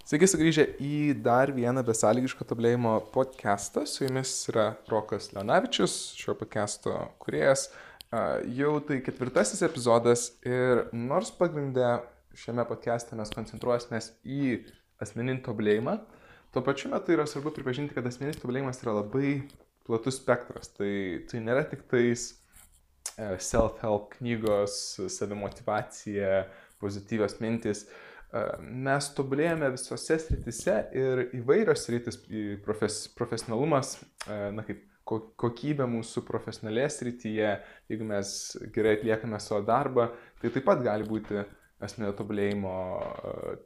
Sveiki sugrįžę į dar vieną besąlygiško tobulėjimo podcastą. Su jumis yra Rokas Leonavičius, šio podcasto kuriejas. Jau tai ketvirtasis epizodas ir nors pagrindę šiame podcast'e mes koncentruosime į asmeninį tobulėjimą, tuo pačiu metu yra svarbu pripažinti, kad asmeninis tobulėjimas yra labai platus spektras. Tai, tai nėra tik tais e, self-help knygos, savimotivacija, pozityvios mintis. E, mes tobulėjame visose sritise ir įvairios sritis, profes, profesionalumas, e, na kaip kokybė mūsų profesionalėje srityje, jeigu mes gerai atliekame savo darbą, tai taip pat gali būti asmenio tobulėjimo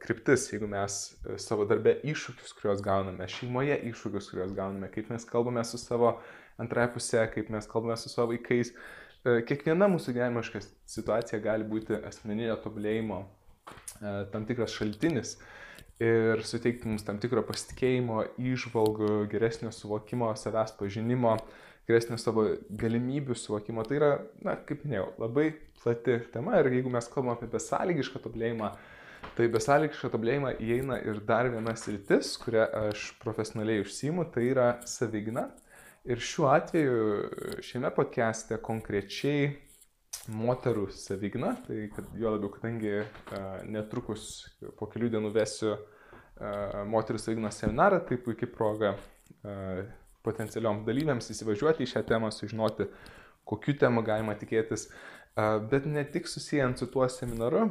kryptis, jeigu mes savo darbę iššūkius, kuriuos gauname, šeimoje iššūkius, kuriuos gauname, kaip mes kalbame su savo antrąją pusę, kaip mes kalbame su savo vaikais. Kiekviena mūsų gyvenimiška situacija gali būti asmeninio tobulėjimo tam tikras šaltinis ir suteikti mums tam tikro pasitikėjimo, išvalgų, geresnio suvokimo, savęs pažinimo, geresnio savo galimybių suvokimo. Tai yra, na, kaip minėjau, labai plati tema ir jeigu mes kalbame apie besąlygišką tobulėjimą, tai besąlygišką tobulėjimą įeina ir dar viena sritis, kurią aš profesionaliai užsijimu, tai yra savigna. Ir šiuo atveju šiame podcast'e konkrečiai moterų savigna, tai kad jo labiau, kadangi uh, netrukus po kelių dienų vesiu uh, moterų savignos seminarą, tai puikiai proga uh, potencialiom dalyviams įsivažiuoti į šią temą, sužinoti, kokiu temų galima tikėtis, bet ne tik susijęs su tuo seminaru,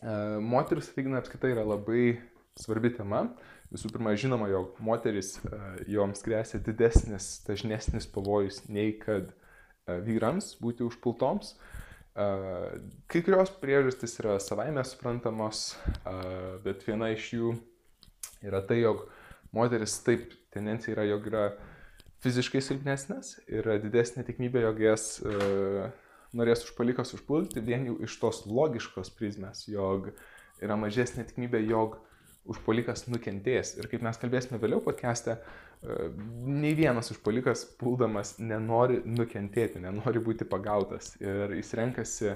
moterų savigna apskaitai yra labai svarbi tema. Visų pirma, žinoma, jog moteris, joms grėsia didesnis, dažnesnis pavojus nei kad uh, vyrams būti užpultoms. Uh, Kai kurios priežastys yra savaime suprantamos, bet viena iš jų yra tai, jog moteris taip tendencija yra, jog yra fiziškai silpnesnės ir didesnė tikimybė, jog jas norės užpalikas užpulti vien jau iš tos logiškos prizmės, jog yra mažesnė tikimybė, jog užpolikas nukentės. Ir kaip mes kalbėsime vėliau podcast'e, nei vienas užpolikas puldamas nenori nukentėti, nenori būti pagautas. Ir jis renkasi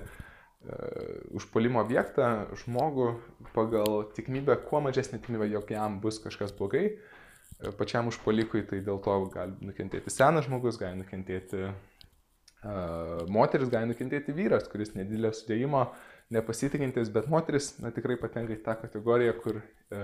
užpolimo objektą, žmogų pagal tikimybę, kuo mažesnė tikimybė, jog jam bus kažkas blogai. Pačiam užpolikui tai dėl to gali nukentėti senas žmogus, gali nukentėti moteris, gali nukentėti vyras, kuris nedidelio sudėjimo uh, nepasitikintis, bet moteris na, tikrai patenka į tą kategoriją, kur e,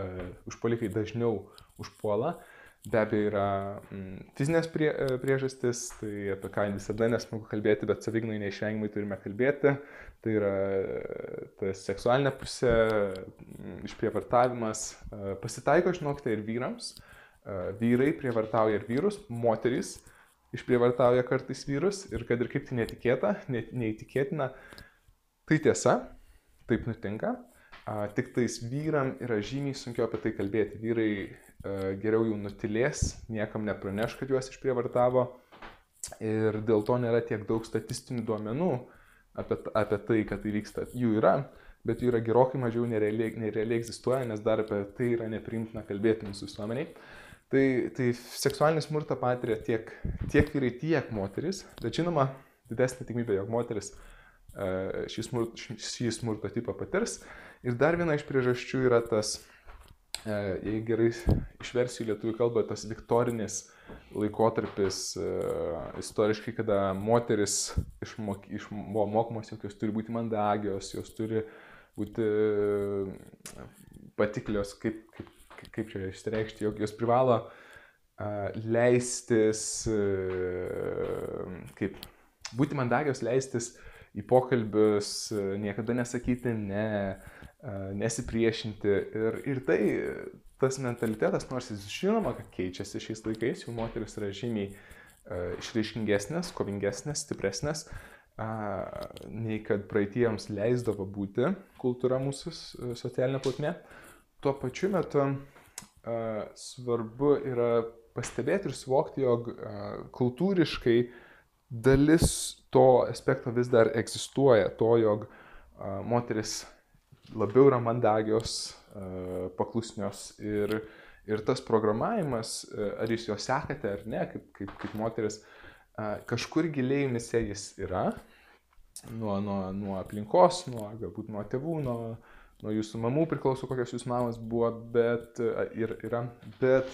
užpolikai dažniau užpuola. Be abejo yra mm, fizinės prie, e, priežastis, tai apie ką visada nesmagu kalbėti, bet savygnai neišvengiamai turime kalbėti. Tai yra e, ta seksualinė pusė, mm, išprievartavimas. E, pasitaiko, žinokite, ir vyrams. E, vyrai prievartauja ir vyrus, moterys išprievartauja kartais vyrus ir kad ir kaip tai netikėta, ne, neįtikėtina, tai tiesa, taip nutinka. A, tik tais vyram yra žymiai sunkiau apie tai kalbėti. Vyrai a, geriau jau nutilės, niekam nepraneš, kad juos išprievartavo. Ir dėl to nėra tiek daug statistinių duomenų apie, apie tai, kad tai vyksta. Jų yra, bet jų yra gerokai mažiau nerealiai, nerealiai egzistuoja, nes dar apie tai yra neprimtina kalbėti mūsų visuomeniai. Tai, tai seksualinį smurtą patiria tiek, tiek vyrai, tiek moteris, bet žinoma, didesnė tikimybė, jog moteris uh, šį, smurt, šį smurto tipą patirs. Ir dar viena iš priežasčių yra tas, jei gerai išversiu į lietuvių kalbą, tas viktorinis laikotarpis istoriškai, kada moteris išmok, išmokamos, jog jos turi būti mandagios, jos turi būti patiklios, kaip, kaip, kaip čia išreikšti, jog jos privalo leistis, kaip būti mandagios, leistis uh, į pokalbius, niekada nesakyti ne, nesipriešinti. Ir, ir tai, tas mentalitetas, nors jis žinoma, kad keičiasi šiais laikais, jų moteris yra žymiai išraiškingesnės, kovingesnės, stipresnės, nei kad praeitiems leisdavo būti kultūra mūsų socialinė plotmė. Tuo pačiu metu svarbu yra pastebėti ir suvokti, jog kultūriškai dalis to aspekto vis dar egzistuoja, to, jog a, moteris labiau yra mandagios, a, paklusnios ir, ir tas programavimas, a, ar jūs jo sekate ar ne, kaip, kaip, kaip moteris, a, kažkur giliai misė jis yra, nuo, nuo, nuo aplinkos, nuo galbūt nuo tėvų, nuo, nuo jūsų mamų priklauso, kokios jūsų mamos buvo, bet ir yra, bet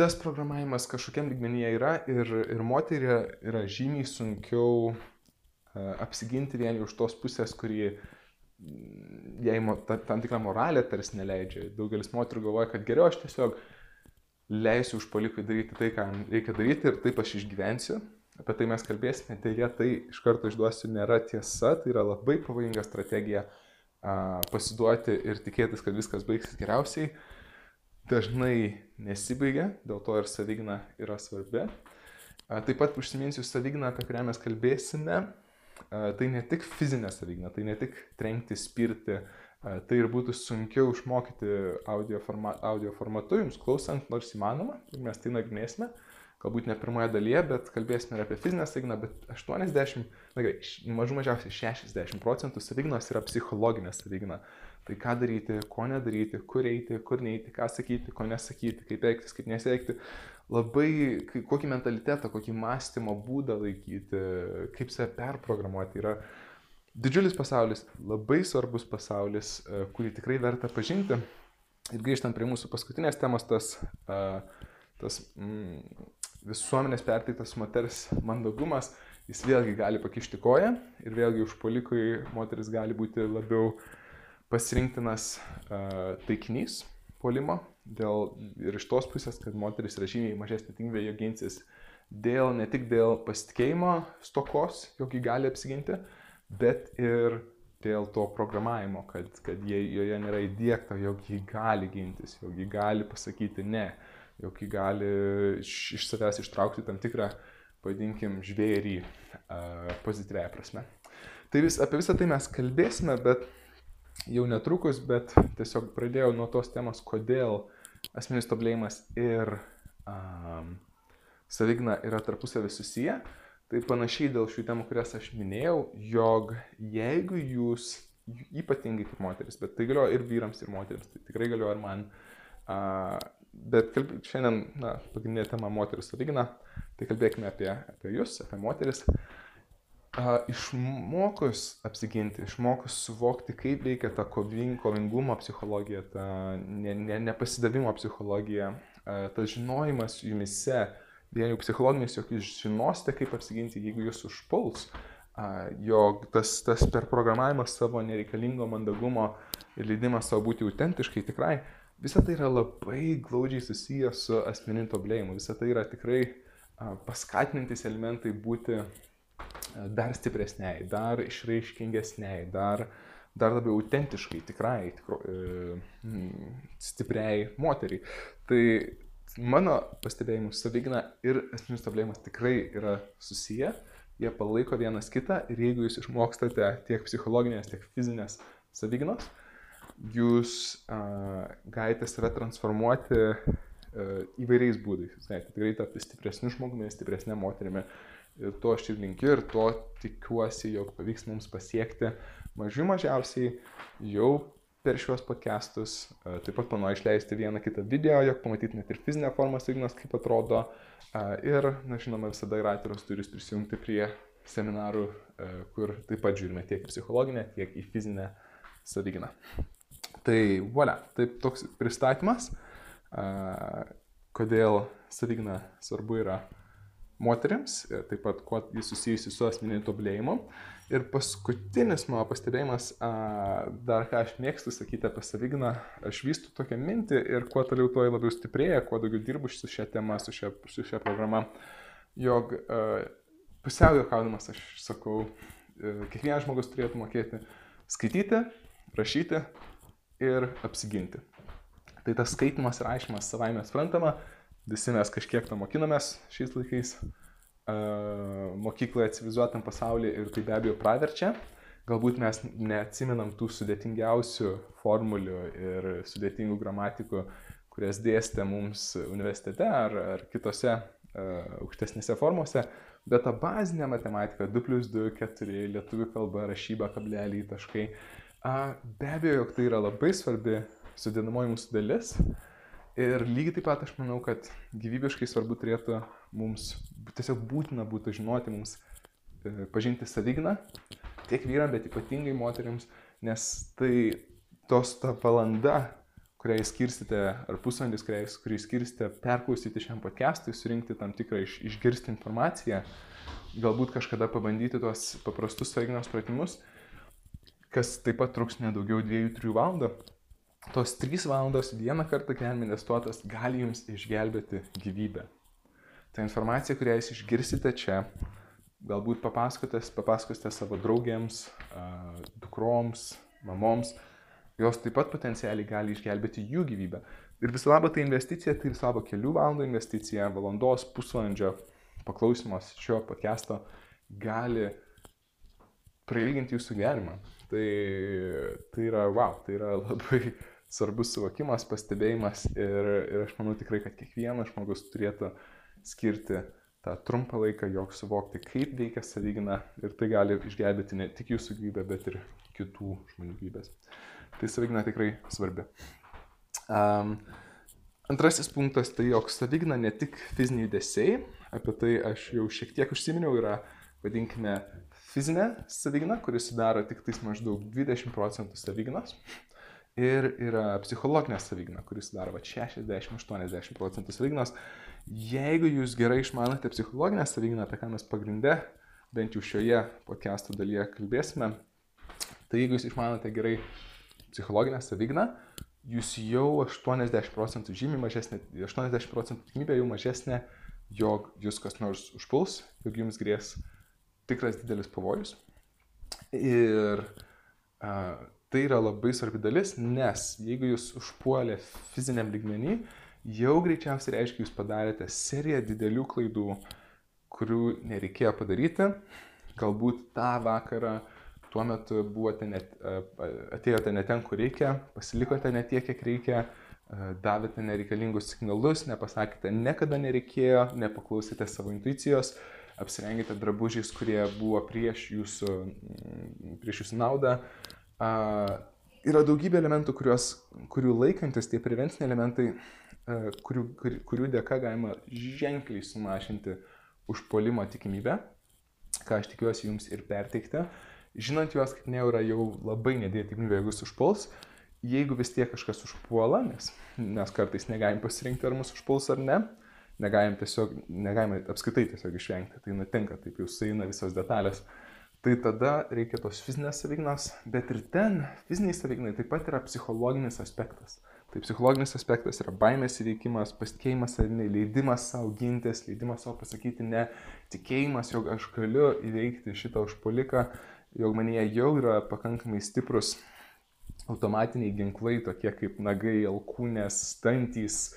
tas programavimas kažkokiam lygmenyje yra ir, ir moteriai yra žymiai sunkiau apsiginti vien už tos pusės, kurį jai ta, tam tikrą moralę tarsi neleidžia. Daugelis moterų galvoja, kad geriau aš tiesiog leisiu užpalikui daryti tai, ką reikia daryti ir taip aš išgyvensiu. Apie tai mes kalbėsime, dėja tai iš karto išduosiu nėra tiesa, tai yra labai pavojinga strategija a, pasiduoti ir tikėtis, kad viskas baigsis geriausiai. Dažnai nesibaigia, dėl to ir savigna yra svarbi. Taip pat užsiminsiu savigną, apie kurią mes kalbėsime tai ne tik fizinė savigna, tai ne tik trenkti, spirti, tai ir būtų sunkiau išmokyti audio, forma, audio formatu, jums klausant, nors įmanoma, mes tai nagrinėsime, galbūt ne pirmoje dalyje, bet kalbėsime ir apie fizinę savigną, bet 80, na gerai, mažų mažiausiai 60 procentų savignos yra psichologinė savigna. Tai ką daryti, ko nedaryti, kur eiti, kur neiti, ką sakyti, ko nesakyti, kaip elgtis, kaip nesiekti labai, kokį mentalitetą, kokį mąstymo būdą laikyti, kaip save perprogramuoti. Yra didžiulis pasaulis, labai svarbus pasaulis, e, kurį tikrai verta pažinti. Ir grįžtant prie mūsų paskutinės temos, tas, e, tas mm, visuomenės perteiktas moters mandagumas, jis vėlgi gali pakišti koją ir vėlgi užpolikui moteris gali būti labiau pasirinktinas uh, taikinys polimo dėl, ir iš tos pusės, kad moteris yra žymiai mažesnė tikimybė jo ginsis dėl, ne tik dėl pasitikėjimo stokos, jog jį gali apsiginti, bet ir dėl to programavimo, kad, kad jie, joje nėra įdėkta, jog jį gali gintis, jog jį gali pasakyti ne, jog jį gali iš, iš savęs ištraukti tam tikrą, vadinkim, žvėrį uh, pozityvėje prasme. Tai vis, apie visą tai mes kalbėsime, bet jau netrukus, bet tiesiog pradėjau nuo tos temos, kodėl asmeninis tobulėjimas ir um, savigna yra tarpusavį susiję. Tai panašiai dėl šių temų, kurias aš minėjau, jog jeigu jūs, ypatingai kaip moteris, bet tai galioja ir vyrams, ir moteriams, tai tikrai galioja ir man, uh, bet kalb... šiandien, na, pagrindinė tema moteris savigna, tai kalbėkime apie, apie jūs, apie moteris. Uh, išmokus apsiginti, išmokus suvokti, kaip veikia ta koving, kovingumo psichologija, ta ne, ne, nepasidavimo psichologija, tas žinojimas jumise, vien jau psichologinis, jog jūs žinosite, kaip apsiginti, jeigu jūs užpuls, jog tas, tas per programavimą savo nereikalingo mandagumo ir leidimą savo būti autentiškai tikrai, visa tai yra labai glaudžiai susijęs su asmeniniu tobulėjimu, visa tai yra tikrai paskatinantis elementai būti dar stipresniai, dar išraiškingesniai, dar, dar labiau autentiškai, tikrai, tikro, e, mm, stipriai moteriai. Tai mano pastebėjimus savigna ir esminis tobulėjimas tikrai yra susiję, jie palaiko vienas kitą ir jeigu jūs išmokstate tiek psichologinės, tiek fizinės savignos, jūs uh, galite save transformuoti uh, įvairiais būdais. Jūs galite tikrai tapti stipresniu žmogumi, stipresnė moterimi, uh, Ir to aš ir linkiu ir to tikiuosi, jog pavyks mums pasiekti mažiau mažiausiai jau per šiuos podcastus. E, taip pat planuoju išleisti vieną kitą video, jog pamatytumėte ir fizinę formą signos, kaip atrodo. E, ir, na žinoma, visada yra atviros duris prisijungti prie seminarų, e, kur taip pat žiūrime tiek į psichologinę, tiek į fizinę savyginą. Tai voilà, taip toks pristatymas, kodėl savigina svarbu yra moteriams, taip pat kuo jis susijusi su asmeniniu tobulėjimu. Ir paskutinis mano pastebėjimas, dar ką aš mėgstu sakyti apie savigną, aš vystu tokią mintį ir kuo toliau tuo labiau stiprėja, kuo daugiau dirbu su šia tema, su šia, su šia programa, jog pusiau juokaudamas aš sakau, e, kiekvienas žmogus turėtų mokėti skaityti, rašyti ir apsiginti. Tai tas skaitimas ir aiškimas savaime suprantama, visi mes kažkiek to mokinomės šiais laikais uh, mokykloje civilizuotam pasaulyje ir tai be abejo praverčia. Galbūt mes neatsimenam tų sudėtingiausių formulių ir sudėtingų gramatikų, kurias dėstė mums universitete ar, ar kitose uh, aukštesnėse formose, bet ta bazinė matematika 2 plus 2, 4, lietuvių kalba, rašyba, kableliai, taškai, uh, be abejo, jog tai yra labai svarbi sudėdamoji mūsų dalis, Ir lygiai taip pat aš manau, kad gyvybiškai svarbu turėtų mums, tiesiog būtina būtų žinoti mums, e, pažinti savigną, tiek vyram, bet ypatingai moteriams, nes tai tos ta valanda, kurią skirsite, ar pusvalandis, kurį skirsite perklausyti šiam podcastui, surinkti tam tikrą iš, išgirsti informaciją, galbūt kažkada pabandyti tuos paprastus savigynos pratimus, kas taip pat truks nedaugiau 2-3 valandų. Tos 3 valandos vieną kartą gyvenime investuotas gali jums išgelbėti gyvybę. Ta informacija, kurią jūs išgirsite čia, galbūt papasakosite savo draugėms, dukroms, mamoms, jos taip pat potencialiai gali išgelbėti jų gyvybę. Ir visą labą tai investicija, tai visą labą kelių valandų investicija, valandos, pusvalandžio paklausimas šio podcast'o gali prailginti jūsų gyvenimą. Tai, tai yra, wow, tai yra labai svarbus suvokimas, pastebėjimas ir, ir aš manau tikrai, kad kiekvienas žmogus turėtų skirti tą trumpą laiką, jog suvokti, kaip veikia savigina ir tai gali išgelbėti ne tik jūsų gyvybę, bet ir kitų žmonių gyvybės. Tai savigina tikrai svarbi. Um, antrasis punktas tai, jog savigina ne tik fiziniai judesiai, apie tai aš jau šiek tiek užsiminiau, yra, vadinkime, fizinė savigina, kuris sudaro tik tais maždaug 20 procentų saviginos. Ir yra psichologinė savigina, kuris sudaro 60-80 procentų saviginos. Jeigu jūs gerai išmanote psichologinę saviginą, apie ką mes pagrindė, bent jau šioje podcast'o dalyje kalbėsime, tai jeigu jūs išmanote gerai psichologinę savigną, jūs jau 80 procentų žymiai mažesnė, 80 procentų tikimybė jau mažesnė, jog jūs kas nors užpuls, jog jums grės tikras didelis pavojus. Ir a, tai yra labai svarbi dalis, nes jeigu jūs užpuolė fiziniam ligmenį, jau greičiausiai reiškia, jūs padarėte seriją didelių klaidų, kurių nereikėjo padaryti. Galbūt tą vakarą tuo metu buvote net, atėjote ne ten, kur reikia, pasilikote ne tiek, kiek reikia, davėte nereikalingus signalus, nepasakėte, niekada nereikėjo, nepaklausėte savo intuicijos, apsirengėte drabužiais, kurie buvo prieš jūsų, prieš jūsų naudą. Yra daugybė elementų, kuriuos, kurių laikantis tie prevenciniai elementai, kurių, kur, kurių dėka galima ženkliai sumažinti užpolimo tikimybę, ką aš tikiuosi jums ir perteikti. Žinant juos, kaip ne yra jau labai nedėti tikimybė, jeigu jis užpuls, jeigu vis tiek kažkas užpuola, nes mes kartais negalim pasirinkti, ar mus užpuls ar ne, negalim tiesiog, negalim apskaitai tiesiog išvengti, tai nutinka, taip jau sueina visos detalės. Tai tada reikia tos fizinės savignos, bet ir ten fiziniai savignai taip pat yra psichologinis aspektas. Tai psichologinis aspektas yra baimės įveikimas, pasitikėjimas savimi, leidimas savo gintis, leidimas savo pasakyti ne, tikėjimas, jog aš galiu įveikti šitą užpoliką, jog manyje jau yra pakankamai stiprus automatiniai ginklai, tokie kaip nagai, alkūnės, stantys,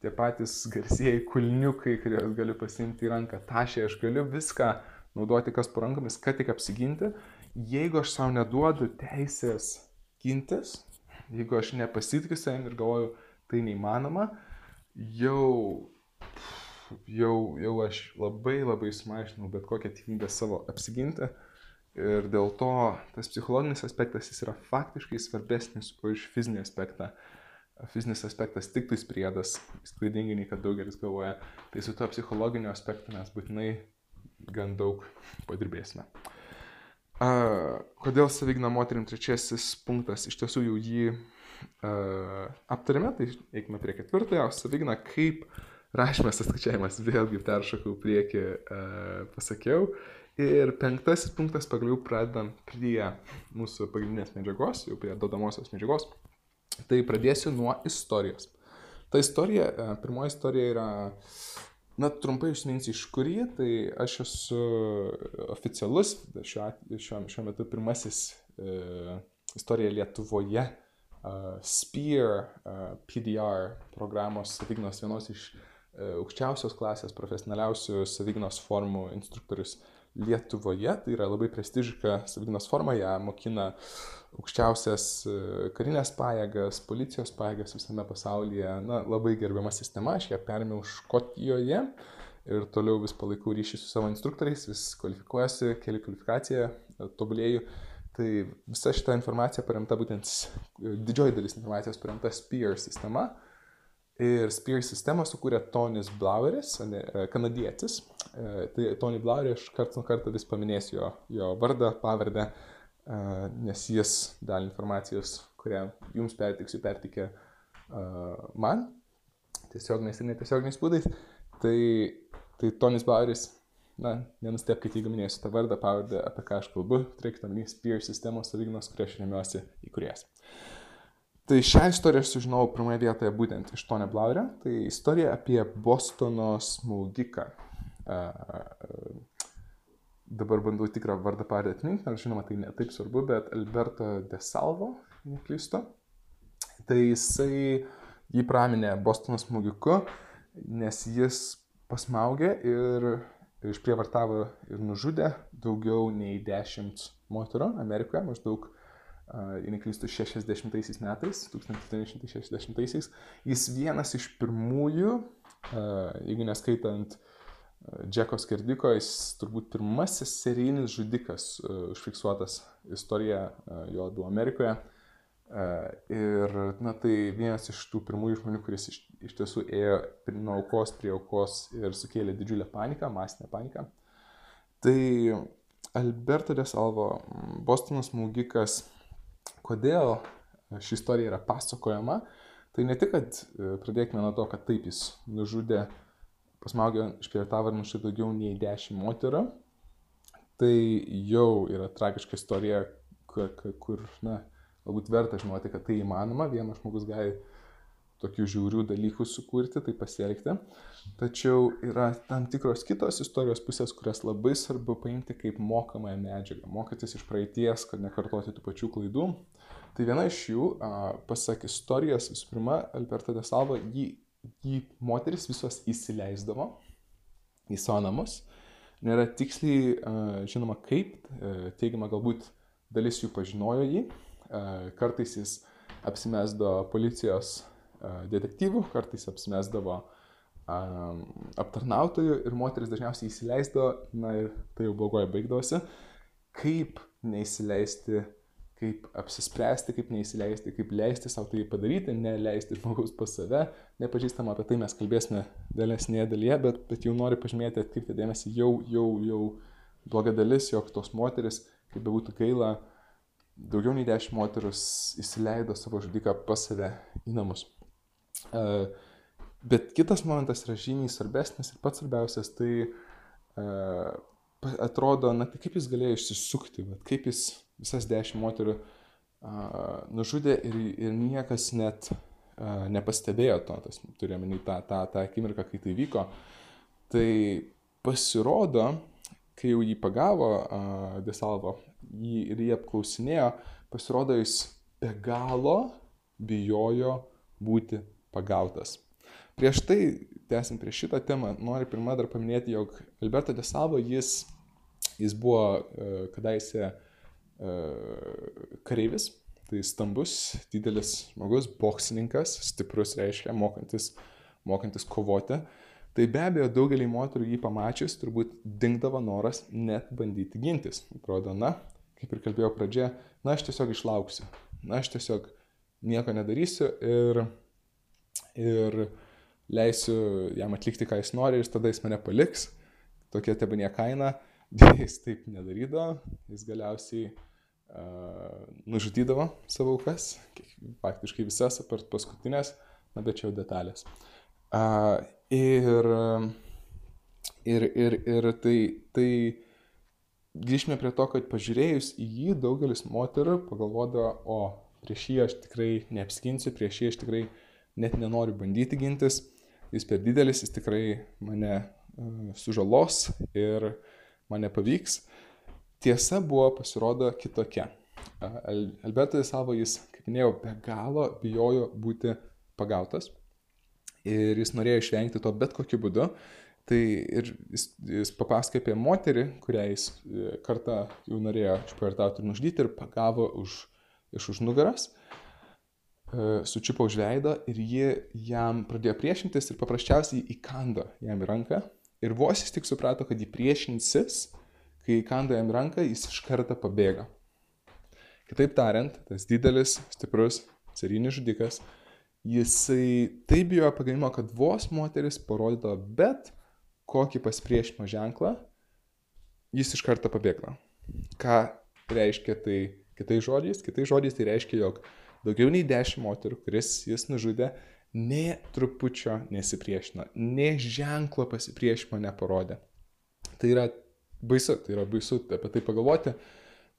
tie patys garsieji kulniukai, kuriuos galiu pasimti į ranką, tašė, aš galiu viską naudoti kas parankomis, kad tik apsiginti. Jeigu aš savo neduodu teisės gintis, jeigu aš nepasitikiu savim ir galvoju, tai neįmanoma, jau, jau, jau aš labai labai sumažinau bet kokią tikimybę savo apsiginti Ir dėl to tas psichologinis aspektas jis yra faktiškai svarbesnis už fizinį aspektą. Fizinis aspektas tik tais priedas, klaidingai kad daugelis galvoja. Tai su to psichologiniu aspektu mes būtinai gan daug padirbėsime. Uh, kodėl savigna moterim trečiasis punktas, iš tiesų jau jį uh, aptarėme, tai eikime prie ketvirtojo, savigna kaip rašymas, atskaičiavimas, vėlgi peršokau prieki, uh, pasakiau. Ir penktasis punktas pagaliau pradedam prie mūsų pagrindinės medžiagos, jau prie dodamosios medžiagos. Tai pradėsiu nuo istorijos. Ta istorija, pirmoji istorija yra, na, trumpai užsiminsiu iš kur ji, tai aš esu oficialus, šiuo, šiuo, šiuo metu pirmasis e, istorija Lietuvoje, uh, SPEAR, uh, PDR programos savignos vienos iš uh, aukščiausios klasės, profesionaliausių savignos formų instruktorius uh, Lietuvoje, tai yra labai prestižiška savigynos forma, ją mokina aukščiausias e, karinės pajėgas, policijos pajėgas visame pasaulyje. Na, labai gerbiama sistema, aš ją perėmiau Škotijoje ir toliau vis palaikau ryšį su savo instruktoriais, vis kvalifikuojasi, keli kvalifikaciją, e, tobulėjau. Tai visa šita informacija paremta būtent, didžioji dalis informacijos paremta SPEAR sistema. Ir Spear sistemą sukūrė Tonis Blaueris, e, kanadietis. E, tai Tony Blauerį aš karts nuo karto vis paminėsiu jo, jo vardą, pavardę. nes jis dalį informacijos, kurią jums pertiksiu, pertikė man, tiesioginiais ir netiesioginiais būdais. Tai, tai Tonis Baueris, na, nenustepkite, jeigu minėsiu tą vardą, pavardę, apie ką aš kalbu, turėkite omeny Spear sistemos savignos, kurią aš remiuosi įkurės. Tai šią istoriją aš sužinojau pirmoje vietoje būtent iš Tonio Blauerio. Tai istorija apie Bostono smaugiką. Dabar bandau tikrą vardą pavardę atminti, nors žinoma tai netaip svarbu, bet Alberto De Salvo, neklystu. Tai jisai jį praminė Bostono smūgiku, nes jis pasmaugė ir išprievartavo ir nužudė daugiau nei 10 moterų Amerikoje, maždaug, jei neklystu, 60 metais, 1960-aisiais. Jis vienas iš pirmųjų, jeigu neskaitant Džeko Skerdiko, jis turbūt pirmasis serijinis žudikas užfiksuotas istorija jo buvo Amerikoje. Ir, na, tai vienas iš tų pirmųjų žmonių, kuris iš, iš tiesų ėjo nuo aukos prie aukos ir sukėlė didžiulę paniką, masinę paniką. Tai Alberto de Salvo, Bostono smūgikas, kodėl ši istorija yra pasakojama, tai ne tik, kad e, pradėkime nuo to, kad taip jis nužudė, pasmaugė, išprievartavo ir nužudė daugiau nei 10 moterų, tai jau yra tragiška istorija, kur, kur na, galbūt verta žinoti, kad tai įmanoma, vienas žmogus gali tokių žiaurių dalykų sukurti, tai pasielgti. Tačiau yra tam tikros kitos istorijos pusės, kurias labai svarbu paimti kaip mokamąją medžiagą, mokytis iš praeities, kad nekartoti tų pačių klaidų. Tai viena iš jų, pasak istorijos, visų pirma, Alberto de Salvo, jį, jį moteris visos įsileisdavo į savo namus. Nėra tiksliai žinoma kaip, teigiama galbūt dalis jų pažinojo jį, Kartais jis apsimesdavo policijos detektyvų, kartais apsimesdavo aptarnautojų ir moteris dažniausiai įsileisdavo, na ir tai jau blogoje baigdavosi. Kaip neįsileisti, kaip apsispręsti, kaip neįsileisti, kaip leisti savo tai padaryti, neleisti žmogaus pas save, nepažįstam apie tai mes kalbėsime vėlesnėje dalyje, bet, bet jau noriu pažymėti, atkreipti dėmesį, jau, jau, jau bloga dalis, jog tos moteris, kaip bebūtų gaila, daugiau nei dešimt moterų įsileido savo žudiką pas save į namus. E, bet kitas momentas yra žymiai svarbesnis ir pats svarbiausias, tai e, atrodo, na tai kaip jis galėjo išsisukti, bet kaip jis visas dešimt moterų nužudė ir, ir niekas net nepastebėjo to, tas turėjome tą, tą, tą akimirką, kai tai vyko. Tai pasirodo, kai jau jį pagavo Desalvo jį ir jį apklausinėjo, pasirodo jis be galo bijojo būti pagautas. Prieš tai, tęsiant prie šitą temą, noriu pirmą dar paminėti, jog Alberto de Salvo, jis, jis buvo uh, kadaise uh, kareivis, tai stambus, didelis žmogus, boksininkas, stiprus reiškia, mokantis, mokantis kovoti. Tai be abejo, daugelį moterų jį pamačius turbūt dingdavo noras net bandyti gintis. Atrodo, na, kaip ir kalbėjau pradžioje, na, aš tiesiog išlauksiu. Na, aš tiesiog nieko nedarysiu ir, ir leisiu jam atlikti, ką jis nori ir tada jis mane paliks. Tokia tebanie kaina. Jis taip nedarydavo, jis galiausiai uh, nužudydavo savo aukas, faktiškai visas, apart paskutinės, na bet čia jau detalės. Uh, ir, ir, ir, ir tai, tai grįžtume prie to, kad pažiūrėjus į jį daugelis moterų pagalvodavo, o prieš jį aš tikrai neapskinsiu, prieš jį aš tikrai net nenoriu bandyti gintis, jis per didelis, jis tikrai mane uh, sužalos ir man nepavyks. Tiesa buvo pasirodo kitokia. Uh, Albertas savo jis, kaip minėjau, be galo bijojo būti pagautas ir jis norėjo išvengti to bet kokiu būdu. Tai ir jis, jis papasakoja apie moterį, kurią jis e, kartą jau norėjo išpartauti ir nužudyti ir pagavo už, iš už nugaras, e, sučiupo už veidą ir ji jam pradėjo priešintis ir paprasčiausiai įkando jam į ranką. Ir vos jis tik suprato, kad jį priešinsis, kai įkando jam į ranką, jis iš karto pabėgo. Kitaip tariant, tas didelis, stiprus, serijinis žudikas, jisai taip bijojo pagamimo, kad vos moteris parodydavo bet kokį pasipriešinimo ženklą, jis iš karto pabėgla. Ką reiškia tai Kitais žodžiais, kitais žodžiais tai reiškia, jog daugiau nei 10 moterų, kuris jis nužudė, ne trupučio nesipriešino, ne ženklo pasipriešimo neparodė. Tai yra baisu, tai yra baisu apie tai pagalvoti,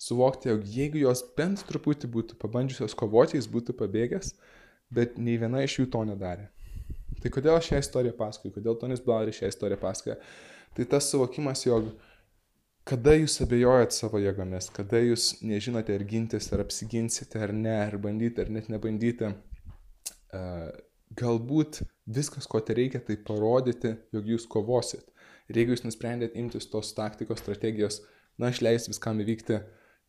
suvokti, jog jeigu jos bent truputį būtų pabandžiusios kovoti, jis būtų pabėgęs, bet nei viena iš jų to nedarė. Tai kodėl šią istoriją pasakoju, kodėl Tonis Blauris šią istoriją pasakoja? Tai tas suvokimas, jog kada jūs abejojat savo jėgomis, kada jūs nežinote ar gintis, ar apsiginsite, ar ne, ar bandyti, ar net nebandyti, uh, galbūt viskas, ko te reikia, tai parodyti, jog jūs kovosit. Ir jeigu jūs nusprendėt imtis tos taktikos, strategijos, na, aš leisiu viskam įvykti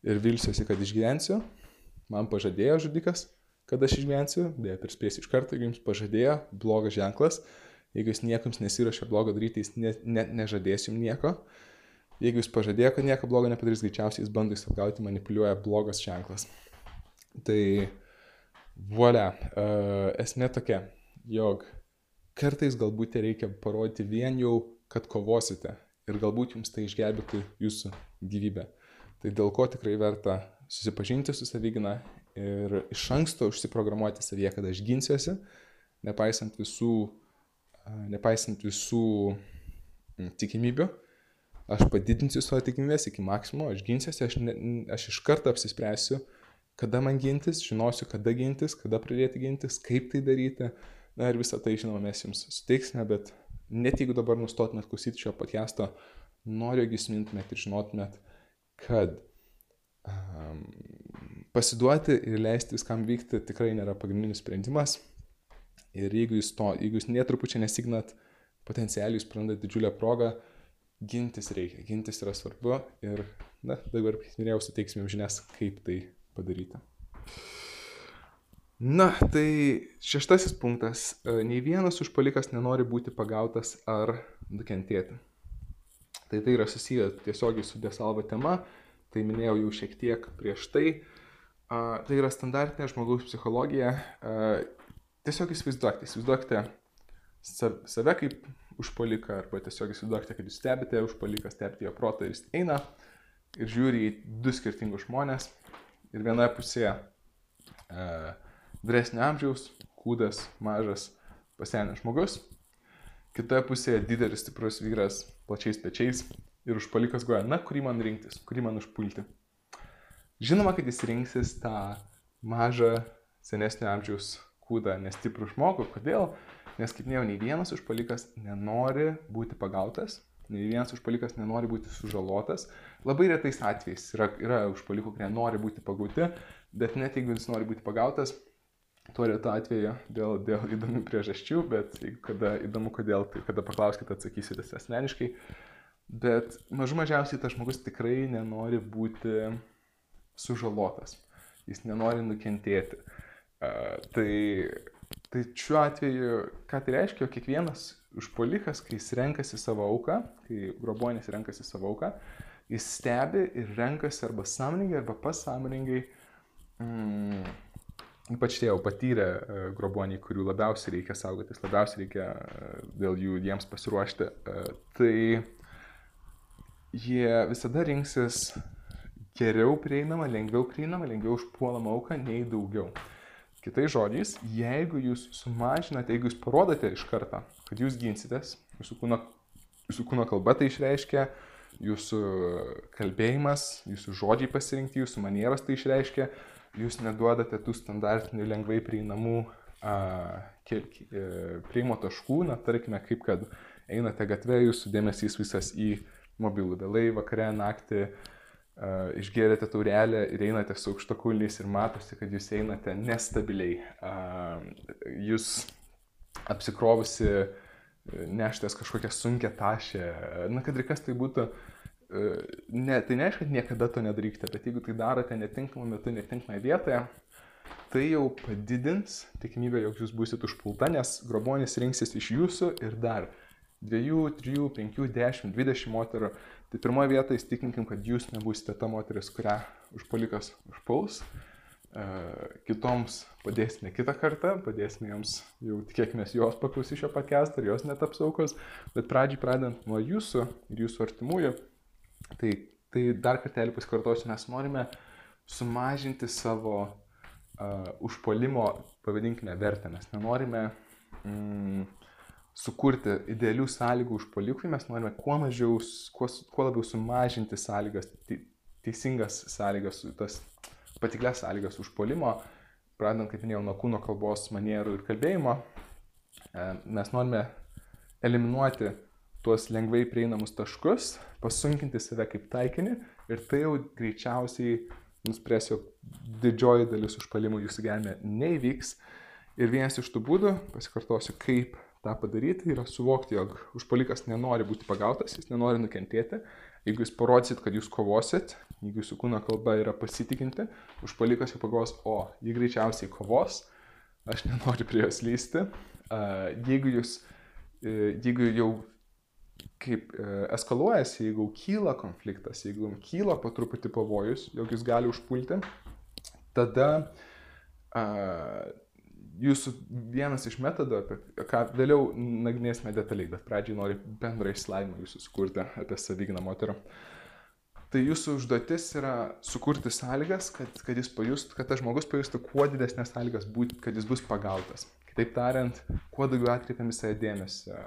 ir vilsiuosi, kad išgyvensiu, man pažadėjo žudikas, kad aš išgyvensiu, beje, perspėsiu iš karto, jeigu jums pažadėjo, blogas ženklas, jeigu jis niekams nesiuošia blogo daryti, jis ne, ne, nežadės jums nieko, jeigu jis pažadėjo, kad nieko blogo nepadarys, greičiausiai jis bando jūs apgauti, manipuliuoja blogas ženklas. Tai, voilà, uh, esmė tokia, jog kartais galbūt reikia parodyti vien jau, kad kovosite ir galbūt jums tai išgelbėtų jūsų gyvybę. Tai dėl ko tikrai verta susipažinti su savigina ir iš anksto užsiprogramuoti savyje, kad aš ginsiuosi, nepaisant visų, nepaisant visų tikimybių, aš padidinsiu savo tikimybės iki maksimumo, aš ginsiuosi, aš, ne, aš iš karto apsispręsiu, kada man gintis, žinosiu, kada gintis, kada pradėti gintis, kaip tai daryti. Na ir visą tai, žinoma, mes jums suteiksime, bet net jeigu dabar nustotumėt klausyti šio podcast'o, noriu, jog jūs mintumėt ir žinotumėt, kad um, pasiduoti ir leisti viskam vykti tikrai nėra pagrindinis sprendimas. Ir jeigu jūs to, jeigu jūs netrupučiai nesignat, potencialiai jūs prarandat didžiulę progą, gintis reikia, gintis yra svarbu ir, na, dabar, kaip minėjau, suteiksime žinias, kaip tai padaryti. Na, tai šeštasis punktas. Nei vienas užpalikas nenori būti pagautas ar nukentėti. Tai tai yra susiję tiesiogiai su desalvo tema, tai minėjau jau šiek tiek prieš tai. A, tai yra standartinė žmogaus psichologija. A, tiesiog įsivaizduokite, įsivaizduokite save kaip užpoliką arba tiesiog įsivaizduokite, kad jūs stebite užpoliką, stebite jo protą ir jis eina ir žiūri į du skirtingus žmonės ir vienoje pusėje a, vyresnio amžiaus, kūdas, mažas, pasenęs žmogus, kitoje pusėje didelis stiprus vyras, plačiais pečiais ir užpalikas goja, na, kurį man rinktis, kurį man užpulti. Žinoma, kad jis rinksis tą mažą senesnio amžiaus kūdą, nestiprų žmogų. Kodėl? Nes, kaip minėjau, nei vienas užpalikas nenori būti pagautas, nei vienas užpalikas nenori būti sužalotas. Labai retais atvejais yra, yra užpalikų, kurie nori būti pagauti, bet net jeigu jis nori būti pagautas, tuo retu atveju dėl, dėl įdomių priežasčių, bet kada įdomu kodėl, tai kada paklauskite, atsakysite asmeniškai. Bet mažų mažiausiai tas žmogus tikrai nenori būti sužalotas, jis nenori nukentėti. Uh, tai, tai šiuo atveju, ką tai reiškia, kiekvienas užpolikas, kai jis renkasi savo auką, kai grobuonis renkasi savo auką, jis stebi ir renkasi arba sąmoningai, arba pasąmoningai, mm, ypač tie jau patyrę uh, grobuoniai, kurių labiausiai reikia saugotis, labiausiai reikia uh, dėl jų jiems pasiruošti, uh, tai jie visada rinksis geriau prieinama, lengviau prieinama, lengviau užpuolama auka nei daugiau. Kitais žodžiais, jeigu jūs sumažinate, jeigu jūs parodote iš karto, kad jūs ginsitės, jūsų kūno, jūsų kūno kalba tai išreiškia, jūsų kalbėjimas, jūsų žodžiai pasirinkti, jūsų manieros tai išreiškia, jūs neduodate tų standartinių lengvai prieinamų a, kel, e, prieimo taškų, na tarkime, kaip kad einate gatve, jūsų dėmesys visas į mobilų, vėlai, vakare, naktį, uh, išgerėte taurelę ir einate su aukštakulniais ir matosi, kad jūs einate nestabiliai. Uh, jūs apsikrovusi neštės kažkokią sunkę tašę, na kad ir kas tai būtų, ne, tai neaišku, kad niekada to nedarykite, bet jeigu tai darote netinkamu metu, netinkamoje vietoje, tai jau padidins tikimybę, jog jūs būsit užpulta, nes grobonis rinksis iš jūsų ir dar dviejų, trijų, penkių, dešimt, dvidešimt moterų. Tai pirmoje vietoje įstikinkim, kad jūs nebūsite ta moteris, kurią užpolikas užpuls. Kitoms padėsime kitą kartą, padėsime joms, jau tikėkime, jos paklausys šio podcast'o ir jos netaps aukos, bet pradžiai pradedant nuo jūsų ir jūsų artimųjų, tai, tai dar kartelį pasikartosiu, mes norime sumažinti savo uh, užpolimo, pavadinkime, vertę. Mes nenorime mm, sukurti idealių sąlygų užpolikui, mes norime kuo mažiau, kuo, kuo labiau sumažinti sąlygas, teisingas sąlygas, tas patiklias sąlygas užpolimo, pradedant, kaip minėjau, nuo kūno kalbos, manierų ir kalbėjimo. E, mes norime eliminuoti tuos lengvai prieinamus taškus, pasunkinti save kaip taikinį ir tai jau greičiausiai nuspręs, jog didžioji dalis užpalimų jūsų gyvenime neįvyks. Ir vienas iš tų būdų, pasikartosiu, kaip tą padaryti, yra suvokti, jog užpalikas nenori būti pagautas, jis nenori nukentėti. Jeigu jūs parodysit, kad jūs kovosit, jeigu jūsų kūno kalba yra pasitikinti, užpalikas jau pagalvos, o, jį greičiausiai kovos, aš nenoriu prie jos lysti. Jeigu jūs, e, jeigu jau kaip e, eskaluojasi, jeigu kyla konfliktas, jeigu kyla po truputį pavojus, jog jūs gali užpulti, tada jūsų vienas iš metodų, apie ką vėliau nagrinėsime detaliai, bet pradžiai noriu bendrą išsilavinimą jūsų sukurti apie savyginą moterą. Tai jūsų užduotis yra sukurti sąlygas, kad, kad jis pajustų, kad tas žmogus pajustų kuo didesnės sąlygas būti, kad jis bus pagautas. Kitaip tariant, kuo daugiau atkreipiam į save dėmesio,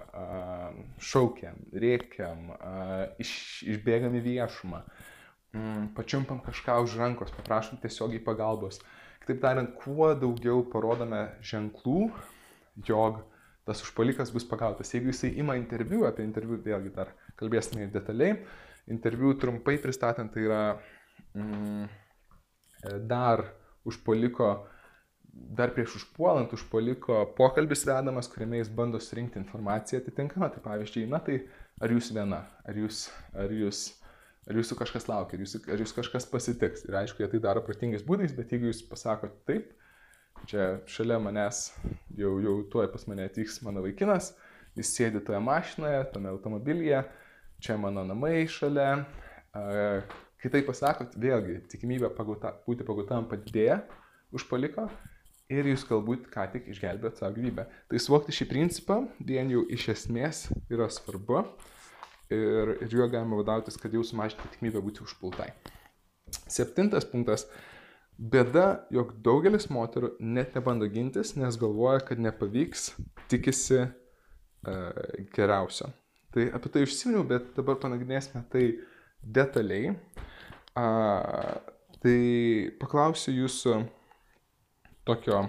šaukiam, rėkiam, iš, išbėgam į viešumą, pačiumpam kažką už rankos, paprašom tiesiogiai pagalbos. Kitaip tariant, kuo daugiau parodome ženklų, jog tas užpalikas bus pagautas. Jeigu jisai ima interviu, apie interviu vėlgi dar kalbėsime detaliai, interviu trumpai pristatant, tai yra mm, dar užpaliko dar prieš užpuolant užpuoliko pokalbis vedamas, kuriame jis bando surinkti informaciją atitinkamą. Tai pavyzdžiui, na tai ar jūs viena, ar jūs, ar jūs, ar jūsų kažkas laukia, ar jūs, ar jūs kažkas pasitiks. Ir aišku, jie tai daro pratingais būdais, bet jeigu jūs pasakote taip, čia šalia manęs jau, jau tuoj pas mane atvyks mano vaikinas, jis sėdi toje mašinoje, tame automobilyje, čia mano namai šalia. Kai tai pasakot, vėlgi tikimybė pagauta, būti pagautam padidėja užpaliko ir jūs galbūt ką tik išgelbėt savo gyvybę. Tai suvokti šį principą vien jau iš esmės yra svarbu ir, ir juo galima vadovautis, kad jau sumažinti tikimybę būti užpultai. Septintas punktas. Bėda, jog daugelis moterų net nebando gintis, nes galvoja, kad nepavyks, tikisi uh, geriausio. Tai apie tai užsiminiau, bet dabar panagrinėsime tai detaliai. Uh, tai paklausiu jūsų, tokio,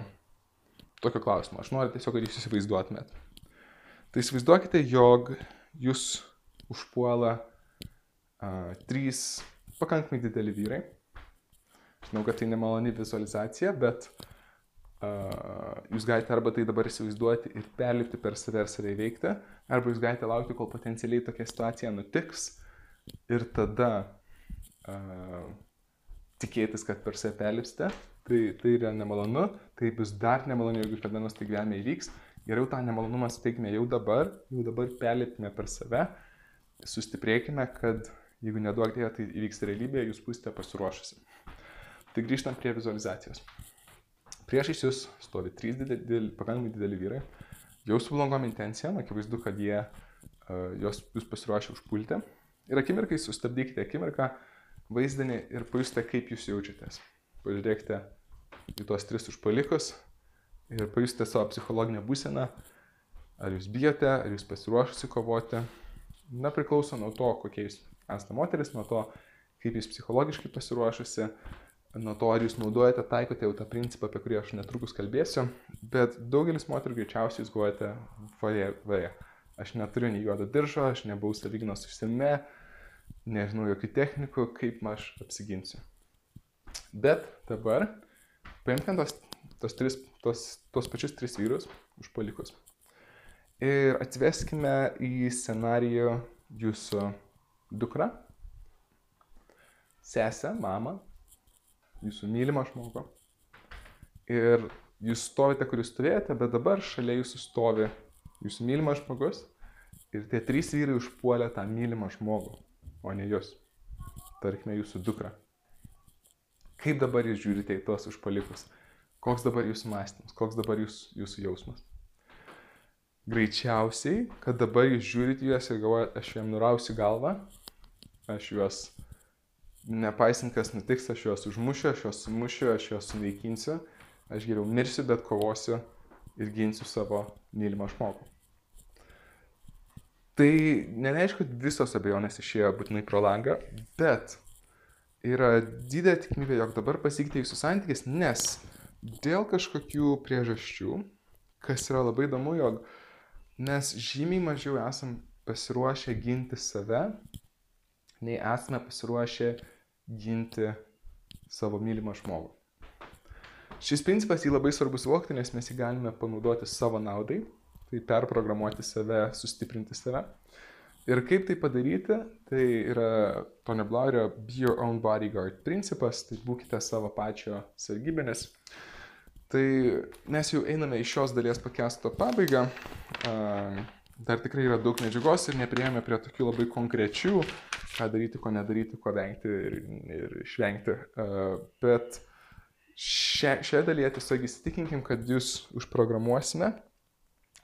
tokio klausimo. Aš noriu tiesiog, kad jūs įsivaizduotumėt. Tai įsivaizduokite, jog jūs užpuola uh, trys pakankamai dideli vyrai. Žinau, kad tai nemaloni vizualizacija, bet uh, jūs galite arba tai dabar įsivaizduoti ir perlipti per save ir save įveikti, arba jūs galite laukti, kol potencialiai tokia situacija nutiks ir tada uh, tikėtis, kad per save perlipsite tai, tai yra nemalonu, tai bus dar nemalonu, jeigu kada nors tai gyvenime įvyks. Geriau tą nemalonumą suteikime jau dabar, jau dabar perlipime per save, sustiprėkime, kad jeigu neduok dėja, tai įvyks realybėje, jūs būsite pasiruošusi. Tai grįžtant prie vizualizacijos. Priešais jūs stovi trys dideli, pakankamai dideli vyrai, jau su blogom intencijom, akivaizdu, kad jie uh, jos jūs pasiruošę užpulti. Ir akimirkai sustabdykite akimirką, vaizdinį ir pajustite, kaip jūs jaučiatės. Pažiūrėkite į tuos tris užpalikus ir pajusite savo psichologinę būseną, ar jūs bijote, ar jūs pasiruošusi kovoti. Na, priklauso nuo to, kokie jūs esate moteris, nuo to, kaip jūs psichologiškai pasiruošusi, nuo to, ar jūs naudojate, taikote jau tą principą, apie kurį aš netrukus kalbėsiu, bet daugelis moterų greičiausiai jūs guojate vaje, vaje. Aš neturiu nei juodo diržo, aš nebuvau savyginos užsime, nežinau jokių technikų, kaip aš apsiginsiu. Bet dabar paimkime tos, tos, tris, tos, tos pačius tris vyrus užpalikus ir atveskime į scenarijų jūsų dukrą, sesę, mamą, jūsų mylimą žmogų. Ir jūs stovite, kur jūs stovėjote, bet dabar šalia jūsų stovi jūsų mylimas žmogus ir tie trys vyrai užpuolė tą mylimą žmogų, o ne jūs. Tarkime, jūsų dukrą. Kaip dabar jūs žiūrite į tuos užpalikus? Koks dabar jūsų mąstymas, koks dabar jūs, jūsų jausmas? Greičiausiai, kad dabar jūs žiūrite juos ir galvojate, aš jiem nurausiu galvą, aš juos nepaisant kas nutiks, aš juos užmušiu, aš juos sumušiu, aš juos sunaikinsiu, aš geriau mirsiu, bet kovosiu ir ginsiu savo mylimą žmogų. Tai nereiškia, kad visos abejonės išėjo būtinai pro langą, bet yra didelė tikimybė, jog dabar pasikeitė jūsų santykis, nes dėl kažkokių priežasčių, kas yra labai įdomu, jog mes žymiai mažiau esam pasiruošę ginti save, nei esame pasiruošę ginti savo mylimą žmogų. Šis principas jį labai svarbu suvokti, nes mes jį galime panaudoti savo naudai, tai perprogramuoti save, sustiprinti save. Ir kaip tai padaryti, tai yra Tony Blaurio Be Your Own Bodyguard principas, tai būkite savo pačio sargybinės. Tai mes jau einame į šios dalies pakesto pabaigą. Dar tikrai yra daug medžiagos ir neprieėmė prie tokių labai konkrečių, ką daryti, ko nedaryti, ko vengti ir, ir išvengti. Bet šioje dalyje tiesiog įsitikinkim, kad jūs užprogramuosime,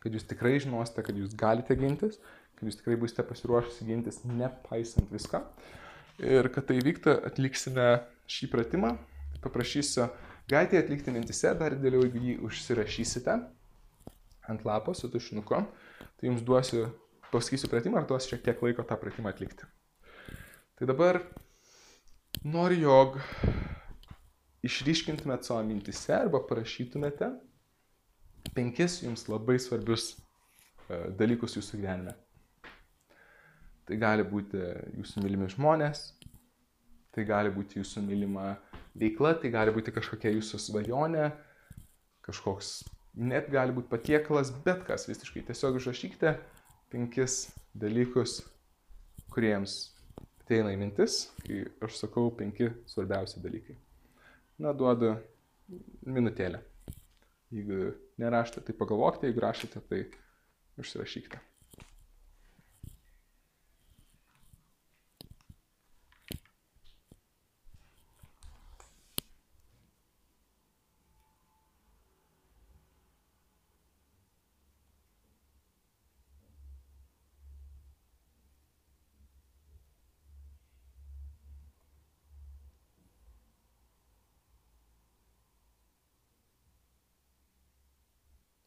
kad jūs tikrai žinosite, kad jūs galite gintis, kad jūs tikrai būsite pasiruošusi gintis nepaisant viską. Ir kad tai vyktų, atliksime šį pratimą. Paprašysiu, galite atlikti mintise, dar dėliau, jeigu jį užsirašysite ant lapo su tušinuku, tai jums duosiu, pasakysiu pratimą ar duosiu šiek tiek laiko tą pratimą atlikti. Tai dabar noriu, jog išryškintumėt savo mintise arba parašytumėte penkis jums labai svarbius e, dalykus jūsų gyvenime. Tai gali būti jūsų mylimi žmonės, tai gali būti jūsų mylima veikla, tai gali būti kažkokia jūsų svajonė, kažkoks, net gali būti patiekalas, bet kas visiškai. Tiesiog užrašykite penkis dalykus, kuriems ateina į mintis, kai aš sakau penki svarbiausi dalykai na, duodu minutėlę. Jeigu nerašote, tai pagalvokite, jeigu rašote, tai užsirašykite.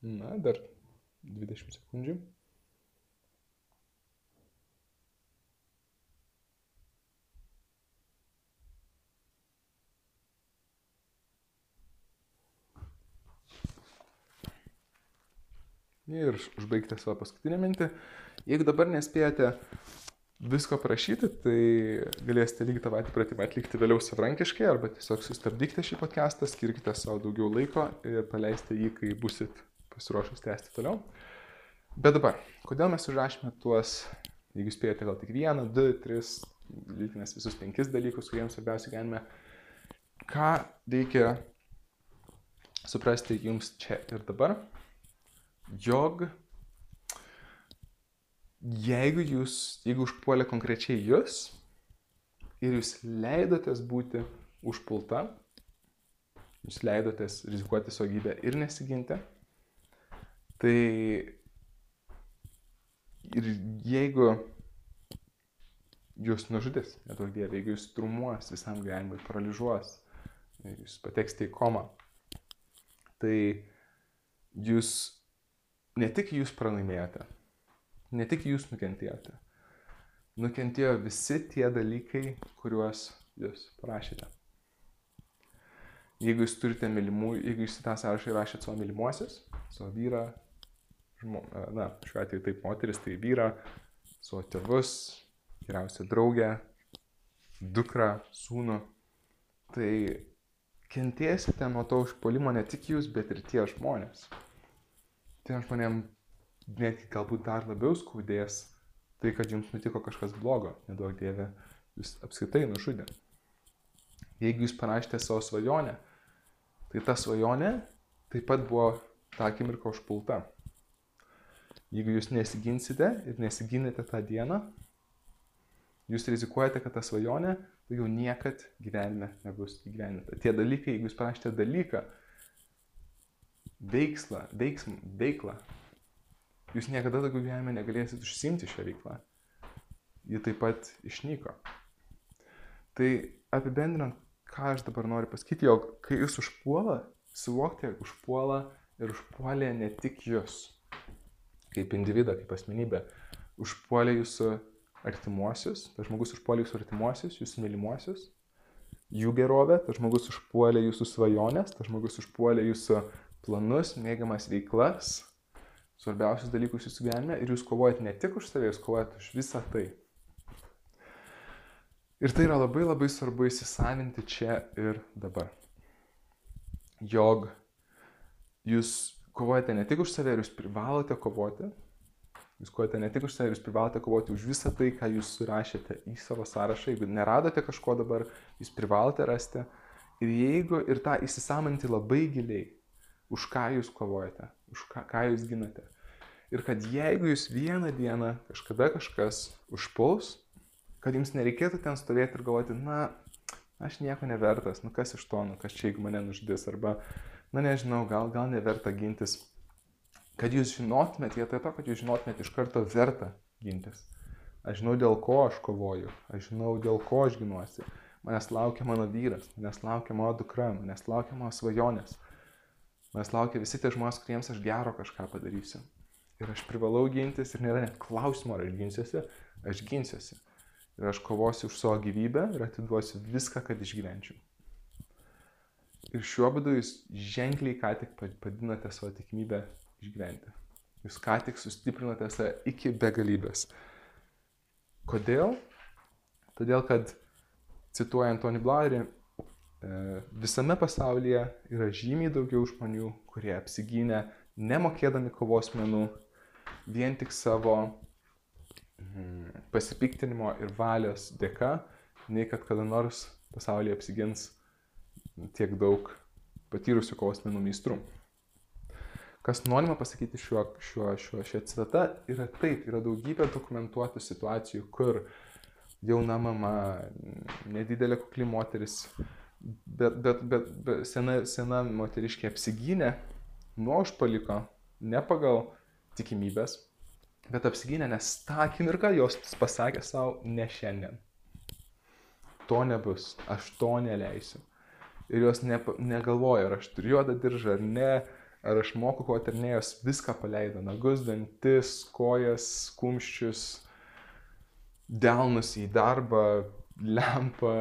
Na, dar 20 sekundžių. Ir užbaigti savo paskutinę mintį. Jeigu dabar nespėjate visko prašyti, tai galėsite lygiai tą patį pratimą atlikti vėliau savarankiškai arba tiesiog sustabdykite šį podcastą, skirkite savo daugiau laiko ir paleiste jį, kai busit pasiruošęs tęsti toliau. Bet dabar, kodėl mes užrašėme tuos, jeigu spėjote gal tik vieną, du, tris, lytinės visus penkis dalykus, kuriems svarbiausia gyvenime, ką reikia suprasti jums čia ir dabar, jog jeigu jūs, jeigu užpuolė konkrečiai jūs ir jūs leidotės būti užpulta, jūs leidotės rizikuoti savo gyvybę ir nesiginti, Tai ir jeigu jūs nužudys, nedaug dievė, jeigu jūs trumuos visam gyvenimui, paralyžuos, jūs pateksite į komą, tai jūs ne tik jūs pralaimėjote, ne tik jūs nukentėjote, nukentėjo visi tie dalykai, kuriuos jūs parašėte. Jeigu jūs turite mylimų, jeigu jūs į tą sąrašą įrašėte savo mylimuosius, savo vyrą, žmo, na, šiuo atveju taip moteris, tai vyra, savo tėvus, geriausią draugę, dukrą, sūnų. Tai kentėsite nuo to užpolimo ne tik jūs, bet ir tie žmonės. Tiem žmonėm netgi galbūt dar labiau skaudės tai, kad jums nutiko kažkas blogo, nedaug dievė, jūs apskritai nužudė. Jeigu jūs parašėte savo svajonę, tai ta svajonė taip pat buvo tą akimirką užpulta. Jeigu jūs nesiginsite ir nesiginate tą dieną, jūs rizikuojate, kad ta svajonė daugiau niekad gyvenime nebus įgyvendinta. Tie dalykai, jeigu jūs parašėte dalyką, veikslą, veiksmą, veiklą, jūs niekada daugiau gyvenime negalėsit užsimti šią veiklą. Ji taip pat išnyko. Tai apibendrinant, ką aš dabar noriu pasakyti, jog kai jūs užpuola, suvokti, užpuola ir užpuolė ne tik jūs, kaip individą, kaip asmenybę, užpuolė jūsų artimuosius, tas žmogus užpuolė jūsų artimuosius, jūsų mylimuosius, jų gerovę, tas žmogus užpuolė jūsų svajonės, tas žmogus užpuolė jūsų planus, mėgiamas veiklas, svarbiausius dalykus jūsų gyvenime ir jūs kovojat ne tik už save, jūs kovojat už visą tai. Ir tai yra labai labai svarbu įsisavinti čia ir dabar. Jog jūs kovojate ne tik už save jūs privalote kovoti, Jūs kovojate ne tik už save, jūs privalote kovoti už visą tai, ką jūs surašėte į savo sąrašą. Jeigu neradote kažko dabar, jūs privalote rasti. Ir jeigu ir tą įsisamanti labai giliai, už ką jūs kovojate, už ką, ką jūs ginate. Ir kad jeigu jūs vieną dieną kažkada kažkas užpuls, kad jums nereikėtų ten stovėti ir galvoti, na, aš nieko nevertas, nu kas iš to, nu kas čia jeigu mane nužudys, arba, na nežinau, gal, gal neverta gintis kad jūs žinotumėt, vietoj to, kad jūs žinotumėt iš karto verta gintis. Aš žinau, dėl ko aš kovoju, aš žinau, dėl ko aš ginuosi. Manęs laukia mano vyras, manęs laukia mano dukra, manęs laukia mano svajonės. Manęs laukia visi tie žmonės, kuriems aš gero kažką padarysiu. Ir aš privalau gintis ir nėra net klausimo, ar aš ginsiuosi, aš ginsiuosi. Ir aš kovosiu už savo gyvybę ir atiduosiu viską, kad išgyvenčiau. Ir šiuo būdu jūs ženkliai ką tik padidinote savo tikimybę išgyventi. Jūs ką tik sustiprinote save iki begalybės. Kodėl? Todėl, kad, cituojant Tony Blairį, e, visame pasaulyje yra žymiai daugiau žmonių, kurie apsigynė nemokėdami kovos menų, vien tik savo mm, pasipiktinimo ir valios dėka, nei kad kada nors pasaulyje apsigins tiek daug patyrusių kovos menų meistrų. Kas norima pasakyti šiuo, šiuo, šiuo, šią citatą yra taip, yra daugybė dokumentuotų situacijų, kur jauna mama, nedidelė kukli moteris, bet, bet, bet, bet sena, sena moteriškė apsigynė nuo užpaliko, ne pagal tikimybės, bet apsigynė, nes tą akimirką jos pasakė savo, ne šiandien. To nebus, aš to neleisiu. Ir jos ne, negalvoja, ar aš turiu juodą diržą ar ne, ar aš moku koternėjos, viską paleido. Nagus, dantis, kojas, kumščius, delnus į darbą, lempą,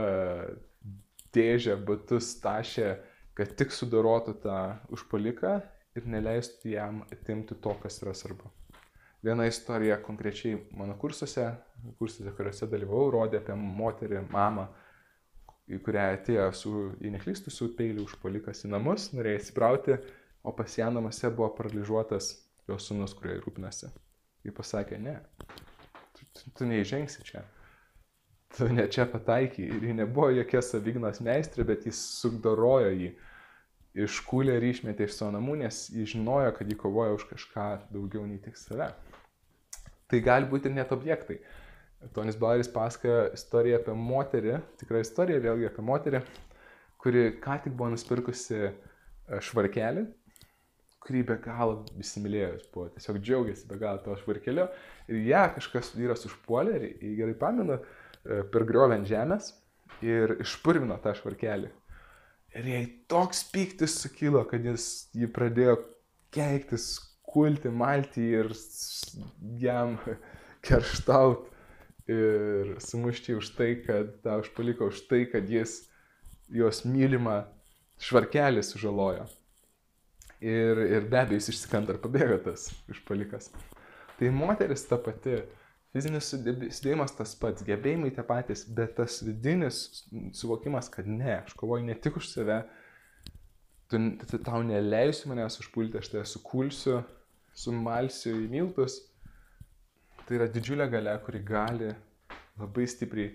dėžę, batus, tašę, kad tik sudorotų tą užpaliką ir neleistų jam atimti to, kas yra svarbu. Viena istorija konkrečiai mano kursuose, kursuose, kuriuose dalyvau, rodė apie moterį, mamą, į kurią atėjo su, jei neklystu, su peiliu užpalikas į namus, norėjo įsibrauti o pas ją namuose buvo paralyžiuotas jos sunus, kurie rūpinasi. Ji pasakė, ne, tu, tu, tu neįžengsi čia. Tu ne čia pataiky. Ir ji nebuvo jokia savignos meistrė, bet jis sugdorojo jį. Iškūlė ir išmetė iš savo namų, nes jis žinojo, kad jį kovoja už kažką daugiau nei tik save. Tai gali būti net objektai. Tonis Baueris pasakoja istoriją apie moterį, tikrą istoriją vėlgi apie moterį, kuri ką tik buvo nusipirkusi e, švarkelį kurį be galo įsimylėjo, jis buvo tiesiog džiaugiasi be galo to švarkeliu. Ir ją kažkas vyras užpuolė, ir jį gerai pamenu, e, per griovę ant žemės ir išpurvino tą švarkelį. Ir jai toks piktis sukilo, kad jis jį pradėjo keiktis, kulti, malti ir jam kerštaut ir sumušti už tai, kad tą užpaliko, už tai, kad jis jos mylimą švarkelį sužalojo. Ir, ir be abejo jis išsikanda ir pabėga tas užpalikas. Tai moteris ta pati, fizinis sudėjimas tas pats, gebėjimai tie patys, bet tas vidinis suvokimas, kad ne, aš kovoju ne tik už save, tu tau neleisiu manęs užpulti, aš tave sukulsiu, sumalsiu į miltus. Tai yra didžiulė gale, kuri gali labai stipriai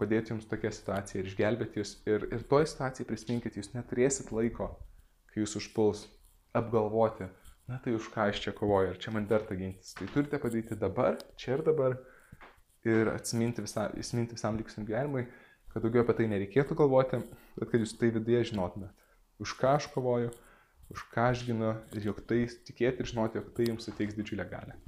padėti jums tokią situaciją ir išgelbėti jūs. Ir, ir toj situacijai prisiminkit, jūs neturėsit laiko kai jūs užpuls, apgalvoti, na tai už ką aš čia kovoju, ar čia man verta gintis. Tai turite padaryti dabar, čia ir dabar ir atsiminti, visa, visam likusiam gyvenimui, kad daugiau apie tai nereikėtų galvoti, bet kad jūs tai viduje žinotumėt. Už ką aš kovoju, už ką aš ginu ir jog tai tikėti ir žinoti, jog tai jums suteiks didžiulę galę.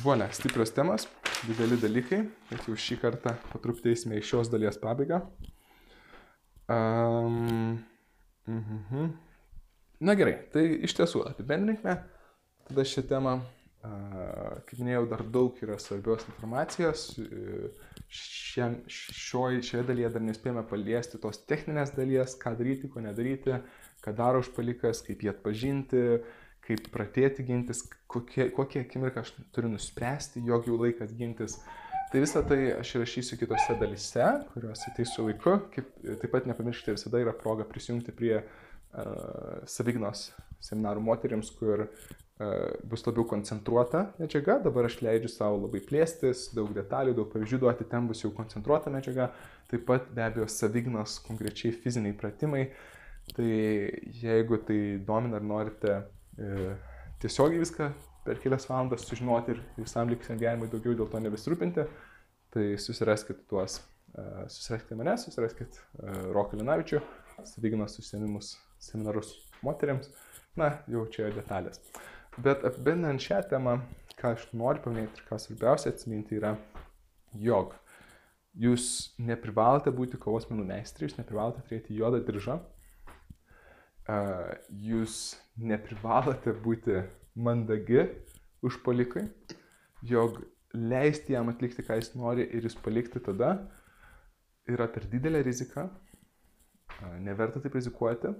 Ne, stiprios temas. dideli dalykai, bet jau šį kartą patruptėsime į šios dalies pabaigą. Um, mm -hmm. Na gerai, tai iš tiesų apibendrinkime tada šią temą. Uh, kaip minėjau, dar daug yra svarbios informacijos. Šiam, šioj, šioje dalyje dar nespėjome paliesti tos techninės dalies, ką daryti, ko nedaryti, ką daro užpalikas, kaip jį atpažinti, kaip pradėti gintis, kokie, kokie akimirką aš turiu nuspręsti, jog jau laikas gintis. Tai visą tai aš rašysiu kitose dalise, kuriuos ateis su laiku. Kaip, taip pat nepamirškite, visada yra proga prisijungti prie uh, savignos seminarų moteriams, kur uh, bus labiau koncentruota medžiaga. Dabar aš leidžiu savo labai plėstis, daug detalių, daug pavyzdžių duoti, ten bus jau koncentruota medžiaga. Taip pat be abejo savignos konkrečiai fiziniai pratimai. Tai jeigu tai domina ar norite tiesiogiai viską per kelias valandas sužinoti ir visam likusiam gyvenimui daugiau dėl to nebesirūpinti, tai susiraskite tuos, e, susiraskite mane, susiraskite Roką Linavičių, savyginos užsiemimus seminarus moteriams, na, jau čia detalės. Bet apibendrinant šią temą, ką aš noriu paminėti ir ką svarbiausia atsiminti yra, jog jūs neprivalote būti kovos menų meistrai, jūs neprivalote turėti juodą diržą, jūs neprivalote būti mandagi užpalikai, jog leisti jam atlikti, ką jis nori ir jūs palikti tada yra per didelė rizika, neverta taip rizikuoti,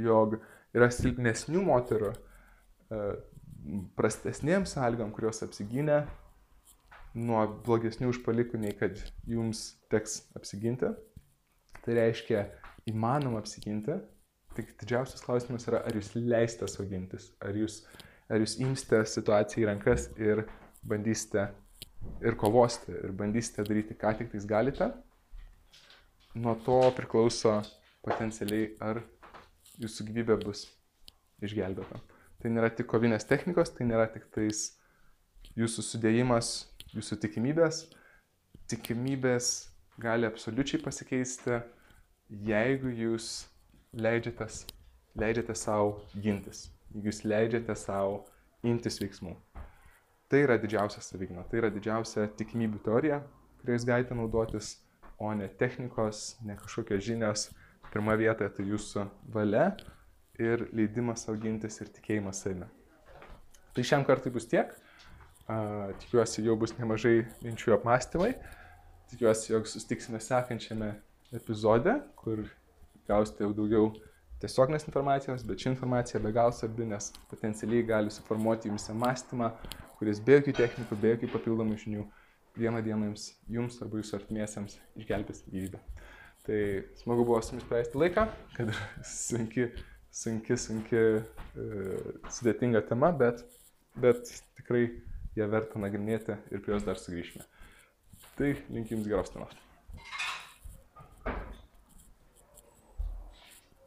jog yra silpnesnių moterų prastesnėms sąlygom, kurios apsigynė nuo blogesnių užpalikų, nei kad jums teks apsiginti. Tai reiškia, įmanoma apsiginti, Tik didžiausias klausimas yra, ar jūs leisite saugintis, ar jūs, ar jūs imsite situaciją į rankas ir bandysite ir kovosite, ir bandysite daryti, ką tik tais galite. Nuo to priklauso potencialiai, ar jūsų gyvybė bus išgelbėta. Tai nėra tik kovinės technikos, tai nėra tik tais jūsų sudėjimas, jūsų tikimybės. Tikimybės gali absoliučiai pasikeisti, jeigu jūs leidžiatės, leidžiate savo gintis, jeigu jūs leidžiate savo imtis veiksmų. Tai yra didžiausia savigna, tai yra didžiausia tikimybių teorija, kuriais galite naudotis, o ne technikos, ne kažkokios žinios. Pirma vietoje tai jūsų valia ir leidimas savo gintis ir tikėjimas savimi. Tai šiam kartui bus tiek. Uh, tikiuosi, jau bus nemažai minčių apmąstymai. Tikiuosi, jog sustiksime sekančiame epizode, kur gausite jau daugiau tiesioginės informacijos, bet ši informacija be galo svarbi, nes potencialiai gali suformuoti jums mąstymą, kuris be jokių technikų, be jokių papildomų žinių vieną dieną jums, jums arba jūsų artimiesiems išgelbės gyvybę. Tai smagu buvo su jumis praleisti laiką, kad sunki, sunki, sunki, uh, sudėtinga tema, bet, bet tikrai ją verta nagrinėti ir prie jos dar sugrįžime. Tai linkim jums geros dienos.